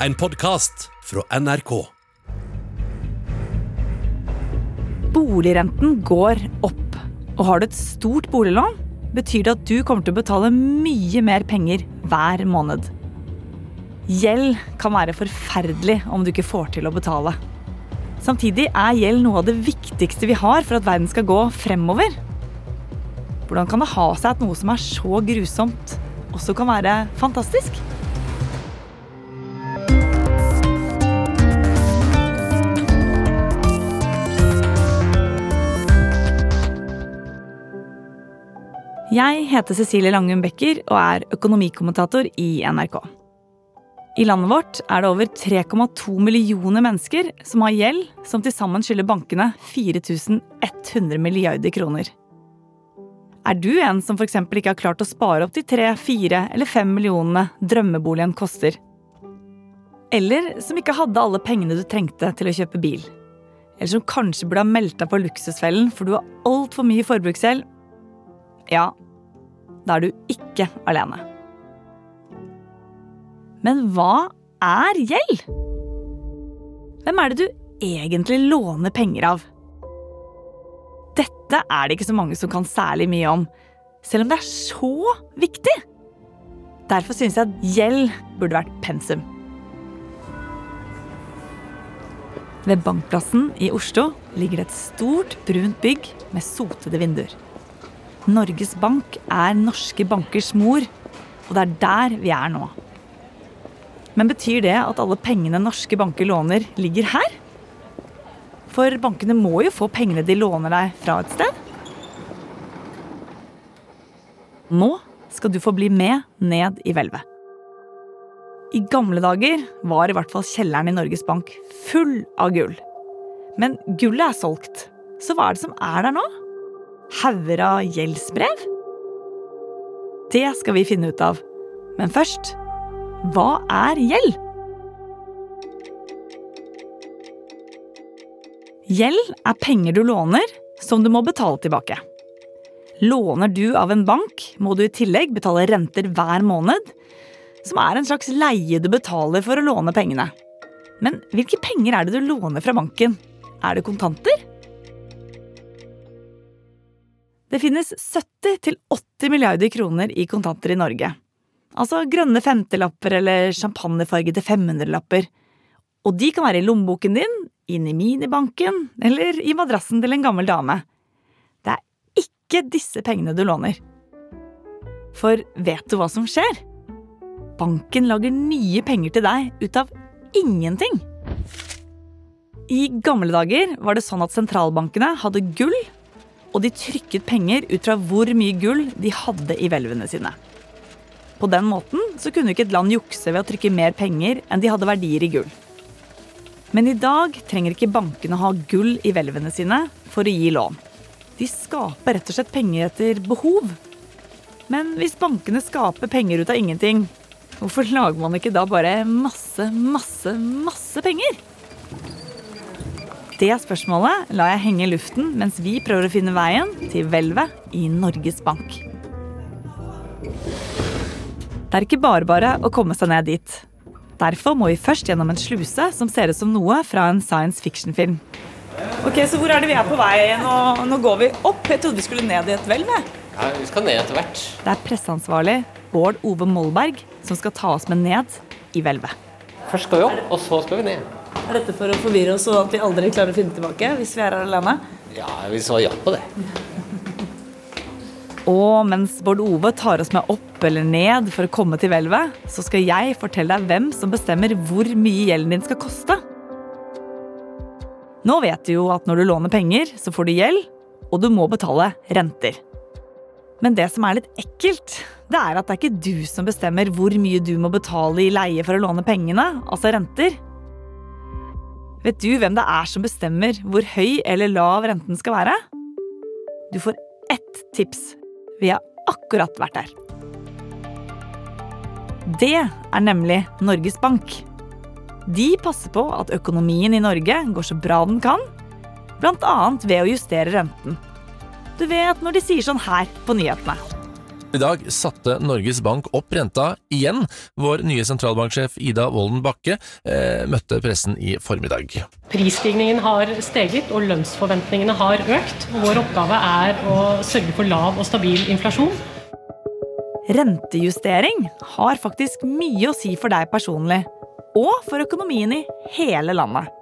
en podkast fra NRK. Boligrenten går opp. Og har du et stort boliglån, betyr det at du kommer til å betale mye mer penger hver måned. Gjeld kan være forferdelig om du ikke får til å betale. Samtidig er gjeld noe av det viktigste vi har for at verden skal gå fremover. Hvordan kan det ha seg at noe som er så grusomt, også kan være fantastisk? Jeg heter Cecilie Langum Becker og er økonomikommentator i NRK. I landet vårt er det over 3,2 millioner mennesker som har gjeld som til sammen skylder bankene 4100 milliarder kroner. Er du en som f.eks. ikke har klart å spare opp de 3, 4 eller 5 millionene drømmeboligen koster? Eller som ikke hadde alle pengene du trengte til å kjøpe bil? Eller som kanskje burde ha meldt deg på luksusfellen for du har altfor mye forbruksgjeld ja, da er du ikke alene. Men hva er gjeld? Hvem er det du egentlig låner penger av? Dette er det ikke så mange som kan særlig mye om, selv om det er så viktig. Derfor syns jeg at gjeld burde vært pensum. Ved Bankplassen i Oslo ligger det et stort, brunt bygg med sotede vinduer. Norges Bank er norske bankers mor, og det er der vi er nå. Men betyr det at alle pengene norske banker låner, ligger her? For bankene må jo få pengene de låner deg fra et sted. Nå skal du få bli med ned i hvelvet. I gamle dager var i hvert fall kjelleren i Norges Bank full av gull. Men gullet er solgt, så hva er det som er der nå? Hauger av gjeldsbrev? Det skal vi finne ut av. Men først hva er gjeld? Gjeld er penger du låner som du må betale tilbake. Låner du av en bank, må du i tillegg betale renter hver måned, som er en slags leie du betaler for å låne pengene. Men hvilke penger er det du låner fra banken? Er det kontanter? Det finnes 70-80 milliarder kroner i kontanter i Norge. Altså grønne femtelapper eller champagnefargede 500-lapper. Og de kan være i lommeboken din, inn i minibanken eller i madrassen til en gammel dame. Det er ikke disse pengene du låner. For vet du hva som skjer? Banken lager nye penger til deg ut av ingenting. I gamle dager var det sånn at sentralbankene hadde gull og de trykket penger ut fra hvor mye gull de hadde i hvelvene sine. På den måten så kunne ikke et land jukse ved å trykke mer penger enn de hadde verdier i gull. Men i dag trenger ikke bankene ha gull i hvelvene sine for å gi lån. De skaper rett og slett penger etter behov. Men hvis bankene skaper penger ut av ingenting, hvorfor lager man ikke da bare masse, masse, masse penger? Det spørsmålet lar jeg henge i luften mens vi prøver å finne veien til hvelvet i Norges Bank. Det er ikke bare bare å komme seg ned dit. Derfor må vi først gjennom en sluse som ser ut som noe fra en science fiction-film. Ok, Så hvor er det vi er på vei? Nå, nå går vi opp. Jeg trodde vi skulle ned i et hvelv. Ja, vi skal ned etter hvert. Det er presseansvarlig Bård Ove Molberg som skal ta oss med ned i hvelvet. Først skal vi opp, og så skal vi ned. Er dette for å forvirre oss og at vi aldri klarer å finne tilbake hvis vi er her alene? Ja, vi sa ja på det. Og mens Bård Ove tar oss med opp eller ned for å komme til hvelvet, så skal jeg fortelle deg hvem som bestemmer hvor mye gjelden din skal koste. Nå vet du jo at når du låner penger, så får du gjeld, og du må betale renter. Men det som er litt ekkelt, det er at det er ikke du som bestemmer hvor mye du må betale i leie for å låne pengene, altså renter. Vet du hvem det er som bestemmer hvor høy eller lav renten skal være? Du får ett tips. Vi har akkurat vært der. Det er nemlig Norges Bank. De passer på at økonomien i Norge går så bra den kan, bl.a. ved å justere renten. Du vet når de sier sånn her på nyhetene. I dag satte Norges Bank opp renta igjen. Vår nye sentralbanksjef Ida Wolden Bakke eh, møtte pressen i formiddag. Prisstigningen har steget og lønnsforventningene har økt. Vår oppgave er å sørge for lav og stabil inflasjon. Rentejustering har faktisk mye å si for deg personlig, og for økonomien i hele landet.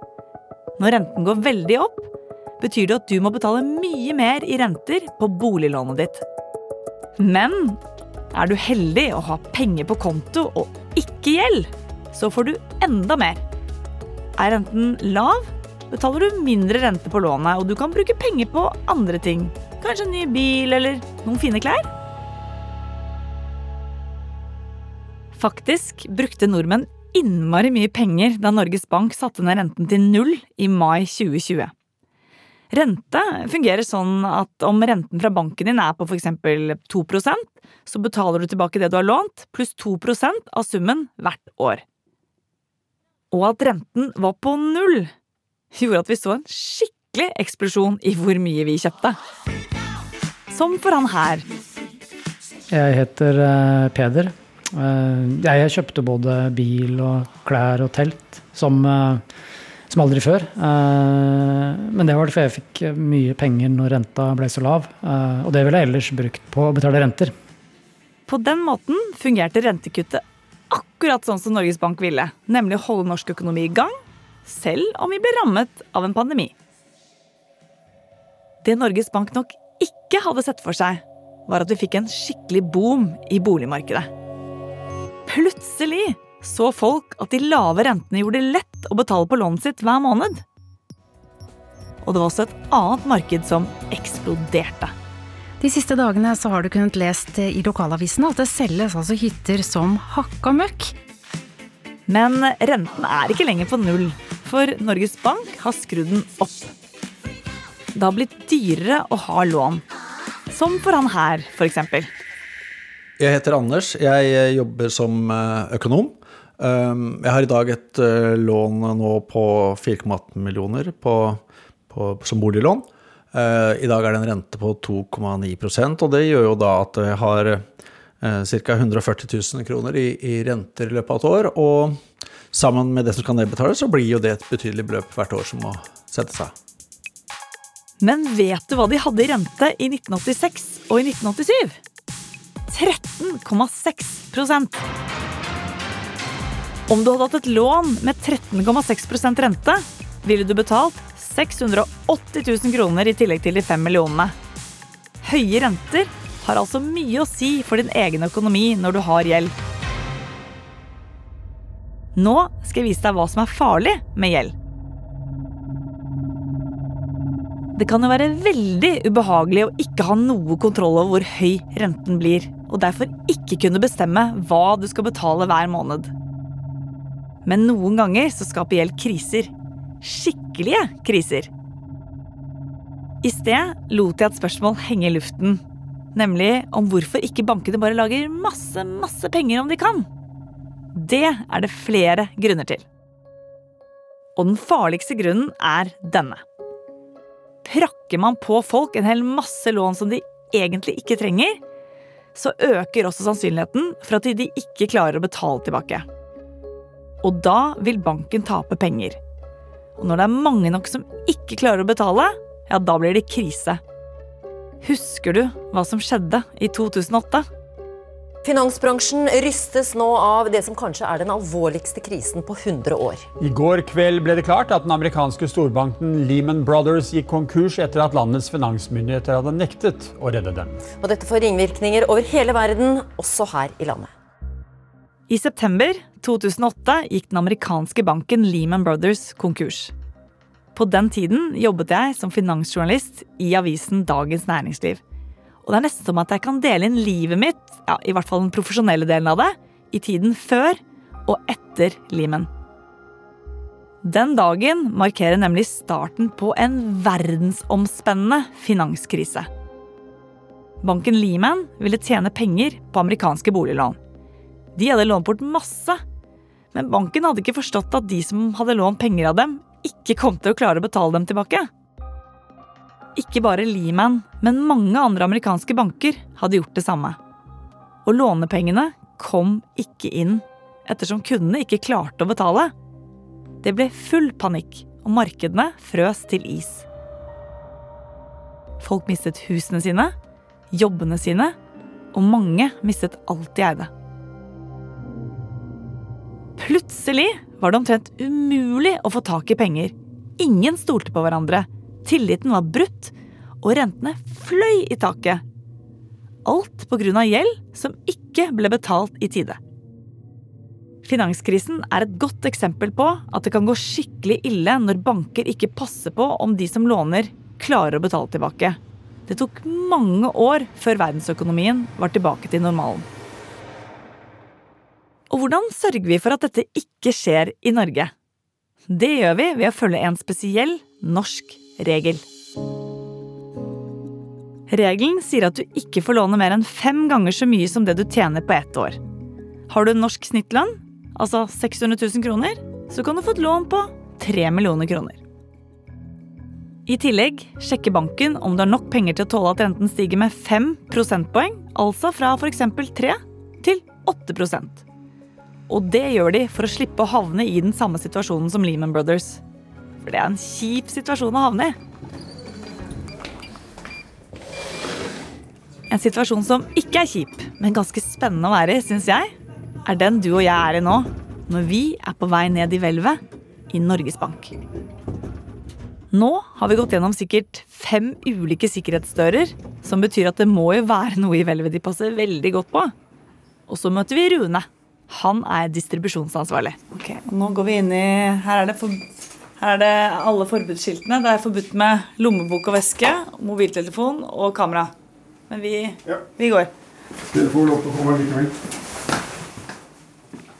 Når renten går veldig opp, betyr det at du må betale mye mer i renter på boliglånet ditt. Men er du heldig og har penger på konto og ikke gjeld, så får du enda mer. Er renten lav, betaler du mindre rente på lånet, og du kan bruke penger på andre ting. Kanskje en ny bil eller noen fine klær. Faktisk brukte nordmenn innmari mye penger da Norges Bank satte ned renten til null i mai 2020. Rente fungerer sånn at om renten fra banken din er på f.eks. 2% så betaler du tilbake det du har lånt, pluss 2% av summen hvert år. Og at renten var på null, gjorde at vi så en skikkelig eksplosjon i hvor mye vi kjøpte. Som for han her. Jeg heter eh, Peder. Eh, jeg kjøpte både bil og klær og telt som, eh, som aldri før. Eh, men det var det fordi jeg fikk mye penger når renta ble så lav. Og det ville jeg ellers brukt på å betale renter. På den måten fungerte rentekuttet akkurat sånn som Norges Bank ville, nemlig å holde norsk økonomi i gang, selv om vi ble rammet av en pandemi. Det Norges Bank nok ikke hadde sett for seg, var at vi fikk en skikkelig boom i boligmarkedet. Plutselig så folk at de lave rentene gjorde det lett å betale på lånet sitt hver måned. Og det var også et annet marked som eksploderte. De siste dagene så har du kunnet lest i lokalavisene at det selges altså hytter som hakka møkk. Men renten er ikke lenger på null, for Norges Bank har skrudd den opp. Det har blitt dyrere å ha lån. Som for han her, for eksempel. Jeg heter Anders. Jeg jobber som eh, økonom. Um, jeg har i dag et eh, lån nå på 4,18 millioner på, på, som boliglån. I dag er det en rente på 2,9% og det gjør jo da at jeg har ca. 140 000 kroner i, i renter i løpet av et år. Og sammen med det som skal nedbetales, så blir jo det et betydelig beløp hvert år som må sette seg. Men vet du hva de hadde i rente i 1986 og i 1987? 13,6 Om du hadde hatt et lån med 13,6% rente, ville du betalt 680 000 kroner i tillegg til de fem millionene. Høye renter har altså mye å si for din egen økonomi når du har gjeld. Nå skal jeg vise deg hva som er farlig med gjeld. Det kan jo være veldig ubehagelig å ikke ha noe kontroll over hvor høy renten blir, og derfor ikke kunne bestemme hva du skal betale hver måned. Men noen ganger så skaper gjeld kriser. Skikkelige kriser. I sted lot jeg et spørsmål henge i luften, nemlig om hvorfor ikke bankene bare lager masse, masse penger om de kan. Det er det flere grunner til. Og den farligste grunnen er denne prakker man på folk en hel masse lån som de egentlig ikke trenger, så øker også sannsynligheten for at de ikke klarer å betale tilbake. Og da vil banken tape penger. Og når det er mange nok som ikke klarer å betale, ja, da blir det krise. Husker du hva som skjedde i 2008? Finansbransjen rystes nå av det som kanskje er den alvorligste krisen på 100 år. I går kveld ble det klart at den amerikanske storbanken Lehman Brothers gikk konkurs etter at landets finansmyndigheter hadde nektet å redde dem. Og dette får ringvirkninger over hele verden, også her i landet. I september 2008 gikk den amerikanske banken Lehman Brothers konkurs. På den tiden jobbet jeg som finansjournalist i avisen Dagens Næringsliv. Og det er nesten som at jeg kan dele inn livet mitt, ja, i hvert fall den profesjonelle delen av det, i tiden før og etter Lehman. Den dagen markerer nemlig starten på en verdensomspennende finanskrise. Banken Lehman ville tjene penger på amerikanske boliglån. De hadde lånt bort masse, men banken hadde ikke forstått at de som hadde lånt penger av dem, ikke kom til å klare å betale dem tilbake. Ikke bare Lehman, men mange andre amerikanske banker hadde gjort det samme. Og lånepengene kom ikke inn, ettersom kundene ikke klarte å betale. Det ble full panikk, og markedene frøs til is. Folk mistet husene sine, jobbene sine, og mange mistet alt de eide. Plutselig var det omtrent umulig å få tak i penger. Ingen stolte på hverandre. Tilliten var brutt, og rentene fløy i taket. Alt pga. gjeld som ikke ble betalt i tide. Finanskrisen er et godt eksempel på at det kan gå skikkelig ille når banker ikke passer på om de som låner, klarer å betale tilbake. Det tok mange år før verdensøkonomien var tilbake til normalen. Og hvordan sørger vi for at dette ikke skjer i Norge? Det gjør vi ved å følge en spesiell norsk regel. Regelen sier at du ikke får låne mer enn fem ganger så mye som det du tjener på ett år. Har du en norsk snittlønn, altså 600 000 kroner, så kan du få et lån på 3 millioner kroner. I tillegg sjekker banken om du har nok penger til å tåle at renten stiger med 5 prosentpoeng, altså fra f.eks. 3 til 8 Og det gjør de for å slippe å havne i den samme situasjonen som Lehman Brothers. For det er en kjip situasjon å havne i. En situasjon som ikke er kjip, men ganske spennende å være i, syns jeg, er den du og jeg er i nå, når vi er på vei ned i hvelvet i Norges Bank. Nå har vi gått gjennom sikkert fem ulike sikkerhetsdører, som betyr at det må jo være noe i hvelvet de passer veldig godt på. Og så møter vi Rune. Han er distribusjonsansvarlig. Ok, Nå går vi inn i Her er det, for, her er det alle forbudsskiltene. Det er forbudt med lommebok og veske, mobiltelefon og kamera. Men vi, vi går. Dere får lov til å komme likevel.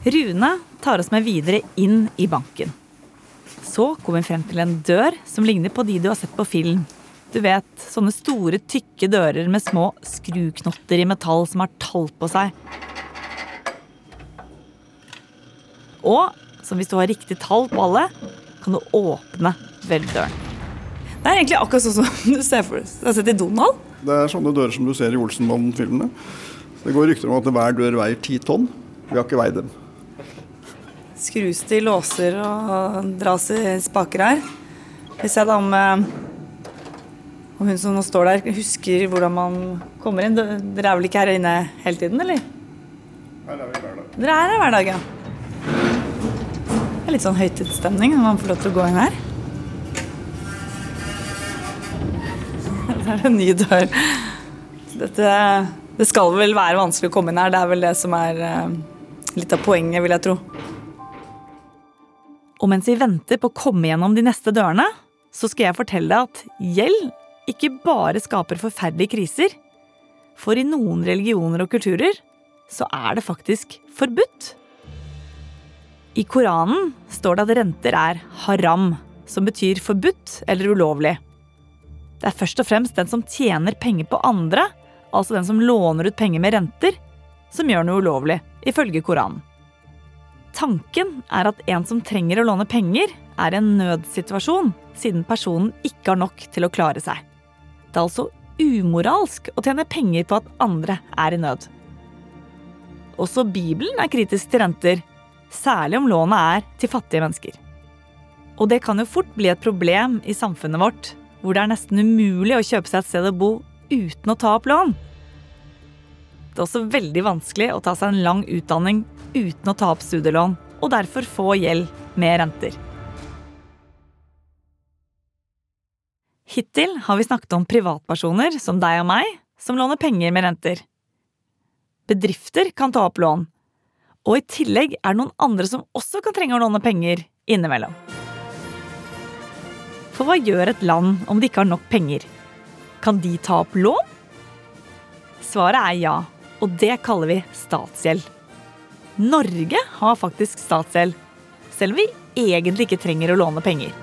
Rune tar oss med videre inn i banken. Så kommer vi frem til en dør som ligner på de du har sett på film. Du vet, sånne store, tykke dører med små skruknotter i metall som har tall på seg. Og som hvis du har riktig tall på alle, kan du åpne hvelvdøren. Det er egentlig akkurat sånn som du ser for deg sett i Donald. Det er sånne dører som du ser i Olsenmann-filmene. Det går rykter om at hver dør veier ti tonn. Vi har ikke veid dem. Skrus til låser og dras i spaker her. Vi ser da om, eh, om hun som nå står der, husker hvordan man kommer inn. Dere er vel ikke her inne hele tiden, eller? Her er vi hver dag. Dere er her hver dag, ja. Det er litt sånn høytidsstemning når man får lov til å gå inn her. Det er en ny dør. Dette, det skal vel være vanskelig å komme inn her. Det er vel det som er eh, litt av poenget, vil jeg tro. Og mens vi venter på å komme gjennom de neste dørene, så skal jeg fortelle deg at gjeld ikke bare skaper forferdelige kriser. For i noen religioner og kulturer så er det faktisk forbudt. I Koranen står det at renter er haram, som betyr forbudt eller ulovlig. Det er først og fremst den som tjener penger på andre, altså den som låner ut penger med renter, som gjør noe ulovlig, ifølge Koranen. Tanken er at en som trenger å låne penger, er i en nødsituasjon, siden personen ikke har nok til å klare seg. Det er altså umoralsk å tjene penger på at andre er i nød. Også Bibelen er kritisk til renter, særlig om lånet er til fattige mennesker. Og det kan jo fort bli et problem i samfunnet vårt, hvor det er nesten umulig å kjøpe seg et sted å bo uten å ta opp lån. Det er også veldig vanskelig å ta seg en lang utdanning uten å ta opp studielån, og derfor få gjeld med renter. Hittil har vi snakket om privatpersoner, som deg og meg, som låner penger med renter. Bedrifter kan ta opp lån. Og i tillegg er det noen andre som også kan trenge å låne penger innimellom. For hva gjør et land om de ikke har nok penger? Kan de ta opp lån? Svaret er ja, og det kaller vi statsgjeld. Norge har faktisk statsgjeld, selv om vi egentlig ikke trenger å låne penger.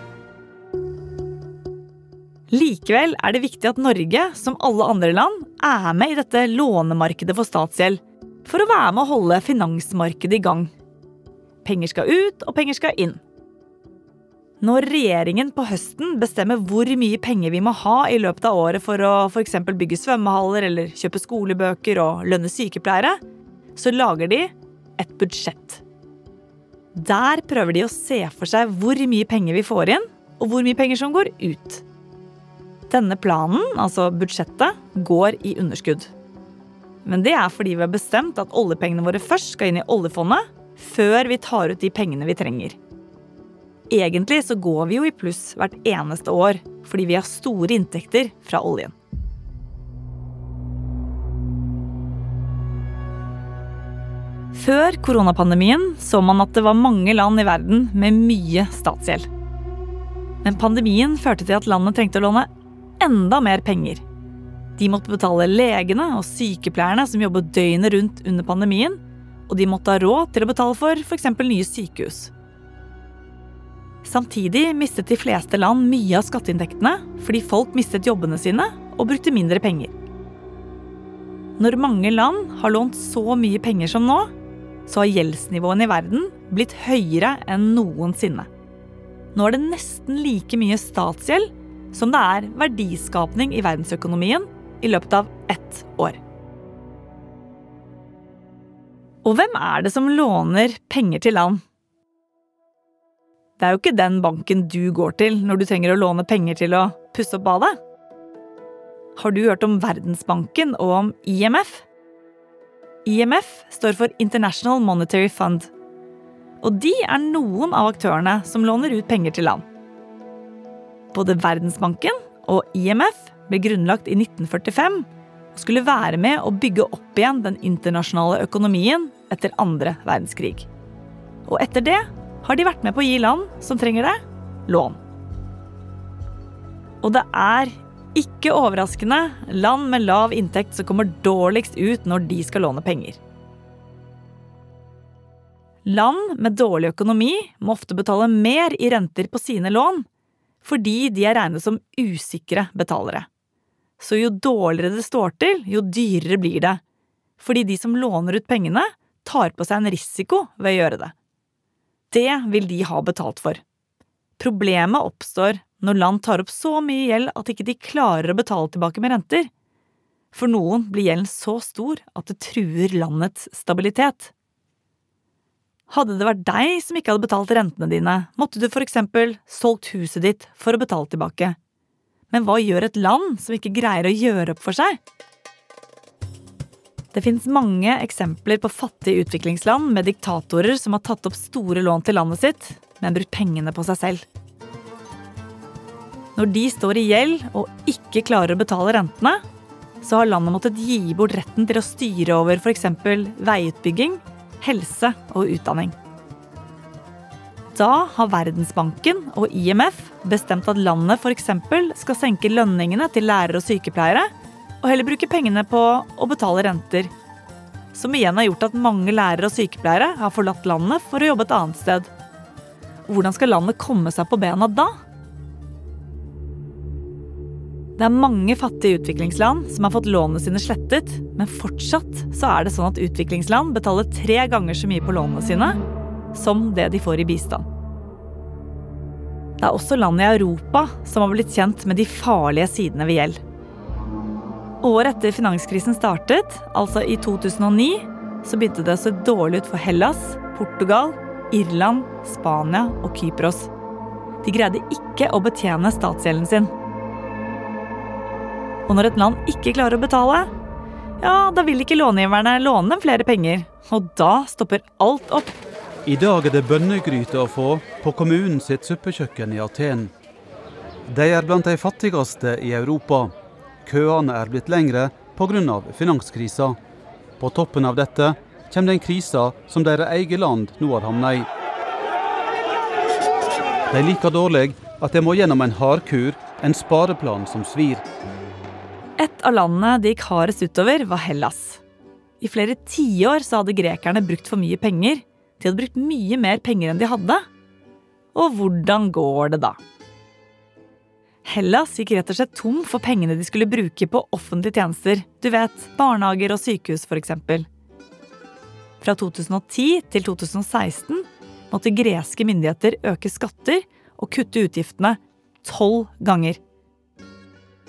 Likevel er det viktig at Norge, som alle andre land, er med i dette lånemarkedet for statsgjeld, for å være med å holde finansmarkedet i gang. Penger skal ut, og penger skal inn. Når regjeringen på høsten bestemmer hvor mye penger vi må ha i løpet av året for å f.eks. bygge svømmehaller eller kjøpe skolebøker og lønne sykepleiere, så lager de et budsjett. Der prøver de å se for seg hvor mye penger vi får inn, og hvor mye penger som går ut. Denne planen, altså budsjettet, går i underskudd. Men det er fordi vi har bestemt at oljepengene våre først skal inn i oljefondet, før vi tar ut de pengene vi trenger. Egentlig så går vi jo i pluss hvert eneste år fordi vi har store inntekter fra oljen. Før koronapandemien så man at det var mange land i verden med mye statsgjeld. Men pandemien førte til at landet trengte å låne enda mer penger. De måtte betale legene og sykepleierne som jobbet døgnet rundt under pandemien, og de måtte ha råd til å betale for f.eks. nye sykehus. Samtidig mistet de fleste land mye av skatteinntektene fordi folk mistet jobbene sine og brukte mindre penger. Når mange land har lånt så mye penger som nå, så har gjeldsnivåene i verden blitt høyere enn noensinne. Nå er det nesten like mye statsgjeld som det er verdiskapning i verdensøkonomien i løpet av ett år. Og hvem er det som låner penger til land? Det er jo ikke den banken du går til når du trenger å låne penger til å pusse opp badet. Har du hørt om Verdensbanken og om IMF? IMF står for International Monetary Fund. Og de er noen av aktørene som låner ut penger til land. Både Verdensbanken og IMF ble grunnlagt i 1945 og skulle være med å bygge opp igjen den internasjonale økonomien etter andre verdenskrig. Og etter det har de vært med på å gi land som trenger det, lån. Og det er ikke overraskende land med lav inntekt som kommer dårligst ut når de skal låne penger. Land med dårlig økonomi må ofte betale mer i renter på sine lån, fordi de er regnet som usikre betalere. Så jo dårligere det står til, jo dyrere blir det. Fordi de som låner ut pengene, tar på seg en risiko ved å gjøre det. Det vil de ha betalt for. Problemet oppstår når land tar opp så mye gjeld at ikke de klarer å betale tilbake med renter. For noen blir gjelden så stor at det truer landets stabilitet. Hadde det vært deg som ikke hadde betalt rentene dine, måtte du for eksempel solgt huset ditt for å betale tilbake. Men hva gjør et land som ikke greier å gjøre opp for seg? Det fins mange eksempler på fattige utviklingsland med diktatorer som har tatt opp store lån til landet sitt, men brukt pengene på seg selv. Når de står i gjeld og ikke klarer å betale rentene, så har landet måttet gi bort retten til å styre over f.eks. veiutbygging, helse og utdanning. Da har Verdensbanken og IMF bestemt at landet f.eks. skal senke lønningene til lærere og sykepleiere, og heller bruke pengene på å betale renter. Som igjen har gjort at mange lærere og sykepleiere har forlatt landet for å jobbe et annet sted. Hvordan skal landet komme seg på bena da? Det er mange fattige utviklingsland som har fått lånene sine slettet, men fortsatt så er det sånn at utviklingsland betaler tre ganger så mye på lånene sine som det de får i bistand. Det er også land i Europa som har blitt kjent med de farlige sidene ved gjeld. Året etter finanskrisen startet, altså i 2009, så begynte det å se dårlig ut for Hellas, Portugal, Irland, Spania og Kypros. De greide ikke å betjene statsgjelden sin. Og når et land ikke klarer å betale, ja, da vil ikke långiverne låne dem flere penger. Og da stopper alt opp. I dag er det bønnegryte å få på kommunen sitt suppekjøkken i Aten. De er blant de fattigste i Europa. Køene er blitt lengre pga. finanskrisa. På toppen av dette kommer den krisa som deres eget land nå har havnet i. De er like dårlig at de må gjennom en hardkur, en spareplan som svir. Et av landene det gikk hardest utover, var Hellas. I flere tiår hadde grekerne brukt for mye penger. De hadde brukt mye mer penger enn de hadde. Og hvordan går det da? Hellas gikk rett og slett tom for pengene de skulle bruke på offentlige tjenester. Du vet, barnehager og sykehus f.eks. Fra 2010 til 2016 måtte greske myndigheter øke skatter og kutte utgiftene tolv ganger.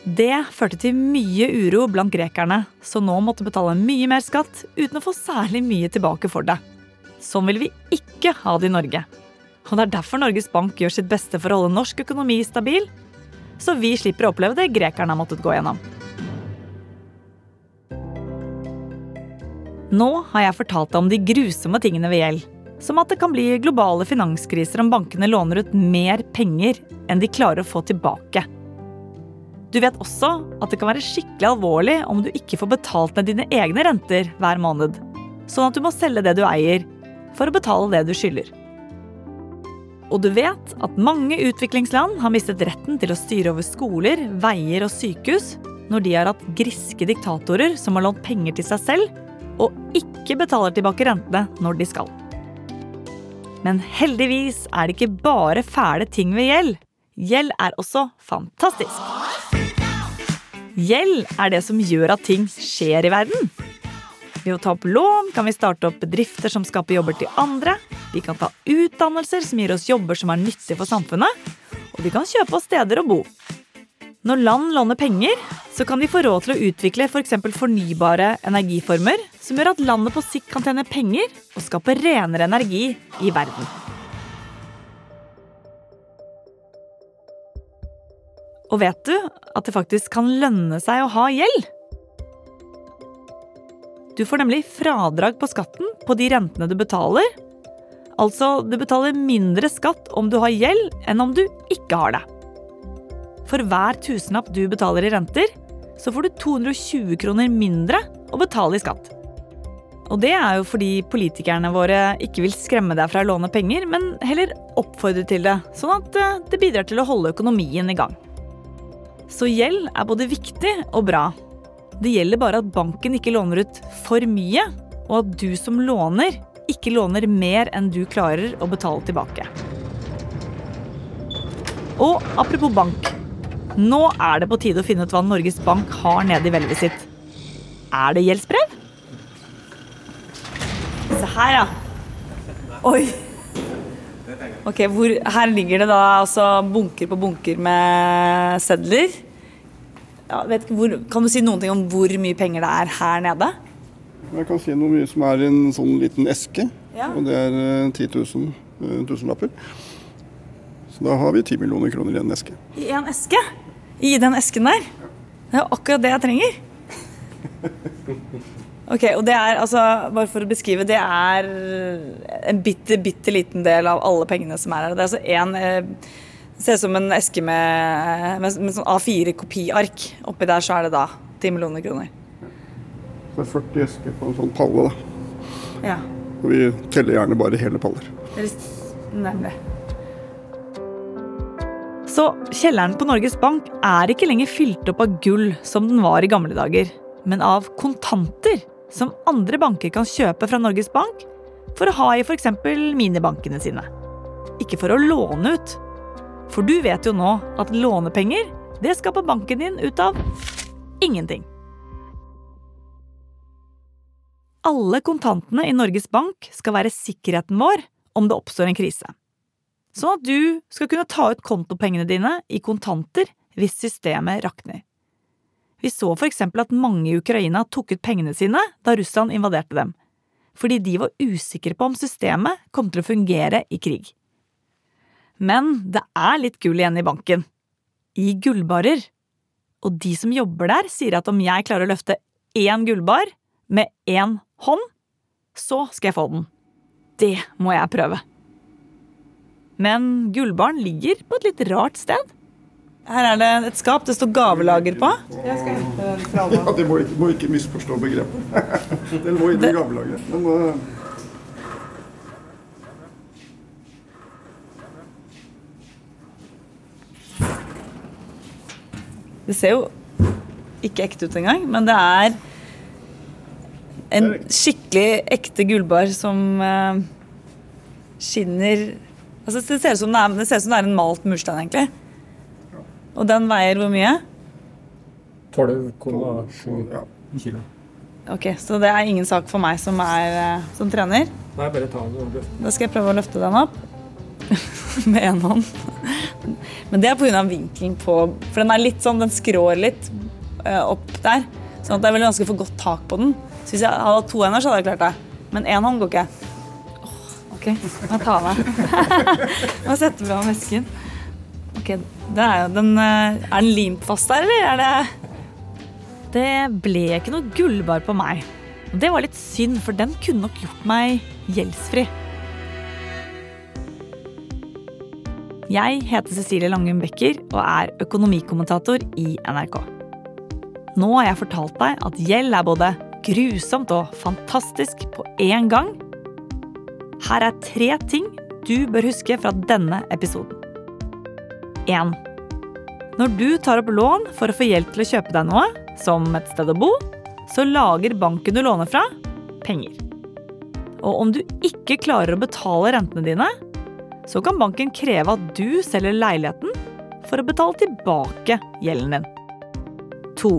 Det førte til mye uro blant grekerne, som nå måtte betale mye mer skatt uten å få særlig mye tilbake for det. Sånn vil vi ikke ha det i Norge. Og det er derfor Norges Bank gjør sitt beste for å holde norsk økonomi stabil, så vi slipper å oppleve det grekerne har måttet gå gjennom. Nå har jeg fortalt deg om de grusomme tingene ved gjeld. Som at det kan bli globale finanskriser om bankene låner ut mer penger enn de klarer å få tilbake. Du vet også at det kan være skikkelig alvorlig om du ikke får betalt ned dine egne renter hver måned. Sånn at du må selge det du eier, for å betale det du skylder. Og du vet at mange utviklingsland har mistet retten til å styre over skoler, veier og sykehus når de har hatt griske diktatorer som har lånt penger til seg selv og ikke betaler tilbake rentene når de skal. Men heldigvis er det ikke bare fæle ting ved gjeld. Gjeld er også fantastisk. Gjeld er det som gjør at ting skjer i verden. Ved å ta opp lån kan vi starte opp bedrifter som skaper jobber til andre. Vi kan ta utdannelser som gir oss jobber som er nyttige for samfunnet. Og vi kan kjøpe oss steder å bo. Når land låner penger, så kan de få råd til å utvikle f.eks. For fornybare energiformer, som gjør at landet på sikt kan tjene penger og skape renere energi i verden. Og vet du at det faktisk kan lønne seg å ha gjeld? Du får nemlig fradrag på skatten på de rentene du betaler. Altså, du betaler mindre skatt om du har gjeld, enn om du ikke har det. For hver tusenlapp du betaler i renter, så får du 220 kroner mindre å betale i skatt. Og det er jo fordi politikerne våre ikke vil skremme deg fra å låne penger, men heller oppfordre til det, sånn at eh, det bidrar til å holde økonomien i gang. Så gjeld er både viktig og bra. Det gjelder bare at banken ikke låner ut for mye, og at du som låner ikke låner mer enn du klarer å betale tilbake. Og apropos bank. Nå er det på tide å finne ut hva Norges Bank har nede i hvelvet sitt. Er det gjeldsbrev? Se her, ja. Oi. Ok, hvor, Her ligger det da altså bunker på bunker med sedler. Ja, vet hvor, kan du si noen ting om hvor mye penger det er her nede? Jeg kan si noe mye som er i en sånn liten eske. Ja. Og det er eh, 10 000 eh, tusenlapper. Så da har vi 10 millioner kroner i en eske. I en eske? I den esken der? Det er jo akkurat det jeg trenger. Ok, og det er altså, bare for å beskrive, det er en bitte, bitte liten del av alle pengene som er her. Det er altså en eh, Ser ut som en eske med, med, med sånn A4-kopiark. Oppi der så er det da 10 millioner kroner. Det er 40 esker på en sånn palle, da. Ja. Og vi teller gjerne bare hele paller. Nemlig. Så kjelleren på Norges Bank er ikke lenger fylt opp av gull som den var i gamle dager, men av kontanter som andre banker kan kjøpe fra Norges Bank for å ha i f.eks. minibankene sine. Ikke for å låne ut. For du vet jo nå at lånepenger, det skaper banken din ut av ingenting. Alle kontantene i Norges Bank skal være sikkerheten vår om det oppstår en krise. Sånn at du skal kunne ta ut kontopengene dine i kontanter hvis systemet rakner. Vi så for eksempel at mange i Ukraina tok ut pengene sine da Russland invaderte dem, fordi de var usikre på om systemet kom til å fungere i krig. Men det er litt gull igjen i banken. I gullbarer. Og de som jobber der, sier at om jeg klarer å løfte én gullbar med én hånd, så skal jeg få den. Det må jeg prøve. Men gullbaren ligger på et litt rart sted. Her er det et skap det står gavelager på. Jeg skal hente den fra Ja, Det må ikke, må ikke misforstå begrepet. Den må inn i gammelageret. Det ser jo ikke ekte ut engang, men det er en skikkelig ekte gullbar som uh, skinner altså det, ser ut som det, er, det ser ut som det er en malt murstein, egentlig. Og den veier hvor mye? 12,7 kilo. Ok, Så det er ingen sak for meg som, er, eh, som trener? Nei, bare ta den og løft. Da skal jeg prøve å løfte den opp med én hånd. Men det er pga. vinkelen på For den er litt sånn, den skrår litt eh, opp der. Sånn at det er veldig vanskelig å få godt tak på den. Så hvis jeg hadde hatt to hender, så hadde jeg klart det. Men én hånd går ikke. Oh, ok, må jeg ta av meg. Må sette fra meg vesken. Ok, det er jo den eh, Er den limt fast der, eller er det Det ble ikke noe gullbar på meg. Det var litt synd, for den kunne nok gjort meg gjeldsfri. Jeg heter Cecilie Langum Becker og er økonomikommentator i NRK. Nå har jeg fortalt deg at gjeld er både grusomt og fantastisk på én gang. Her er tre ting du bør huske fra denne episoden. 1. Når du tar opp lån for å få hjelp til å kjøpe deg noe, som et sted å bo, så lager banken du låner fra, penger. Og om du ikke klarer å betale rentene dine, så kan banken kreve at du selger leiligheten for å betale tilbake gjelden din. 2.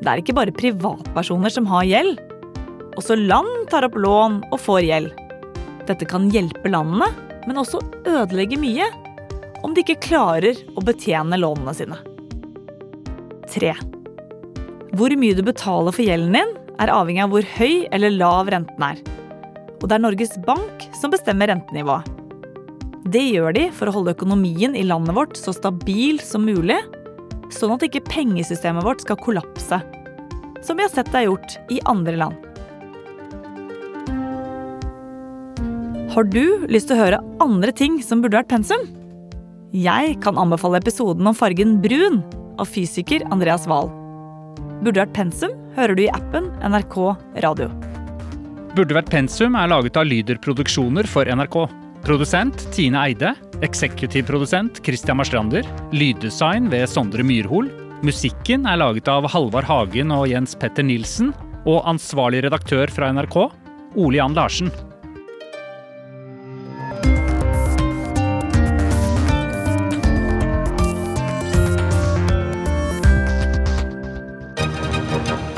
Det er ikke bare privatpersoner som har gjeld. Også land tar opp lån og får gjeld. Dette kan hjelpe landene, men også ødelegge mye om de ikke klarer å betjene lånene sine. 3. Hvor mye du betaler for gjelden din, er avhengig av hvor høy eller lav renten er. Og det er Norges Bank som bestemmer rentenivået. Det gjør de for å holde økonomien i landet vårt så stabil som mulig, sånn at ikke pengesystemet vårt skal kollapse, som vi har sett det er gjort i andre land. Har du lyst til å høre andre ting som burde vært pensum? Jeg kan anbefale episoden om fargen brun av fysiker Andreas Wahl. Burde vært pensum hører du i appen NRK Radio. Burde vært pensum er laget av Lyder Produksjoner for NRK. Produsent Tine Eide. Eksekutivprodusent Christian Marstrander. Lyddesign ved Sondre Myrhol. Musikken er laget av Halvard Hagen og Jens Petter Nilsen. Og ansvarlig redaktør fra NRK, Ole Jan Larsen.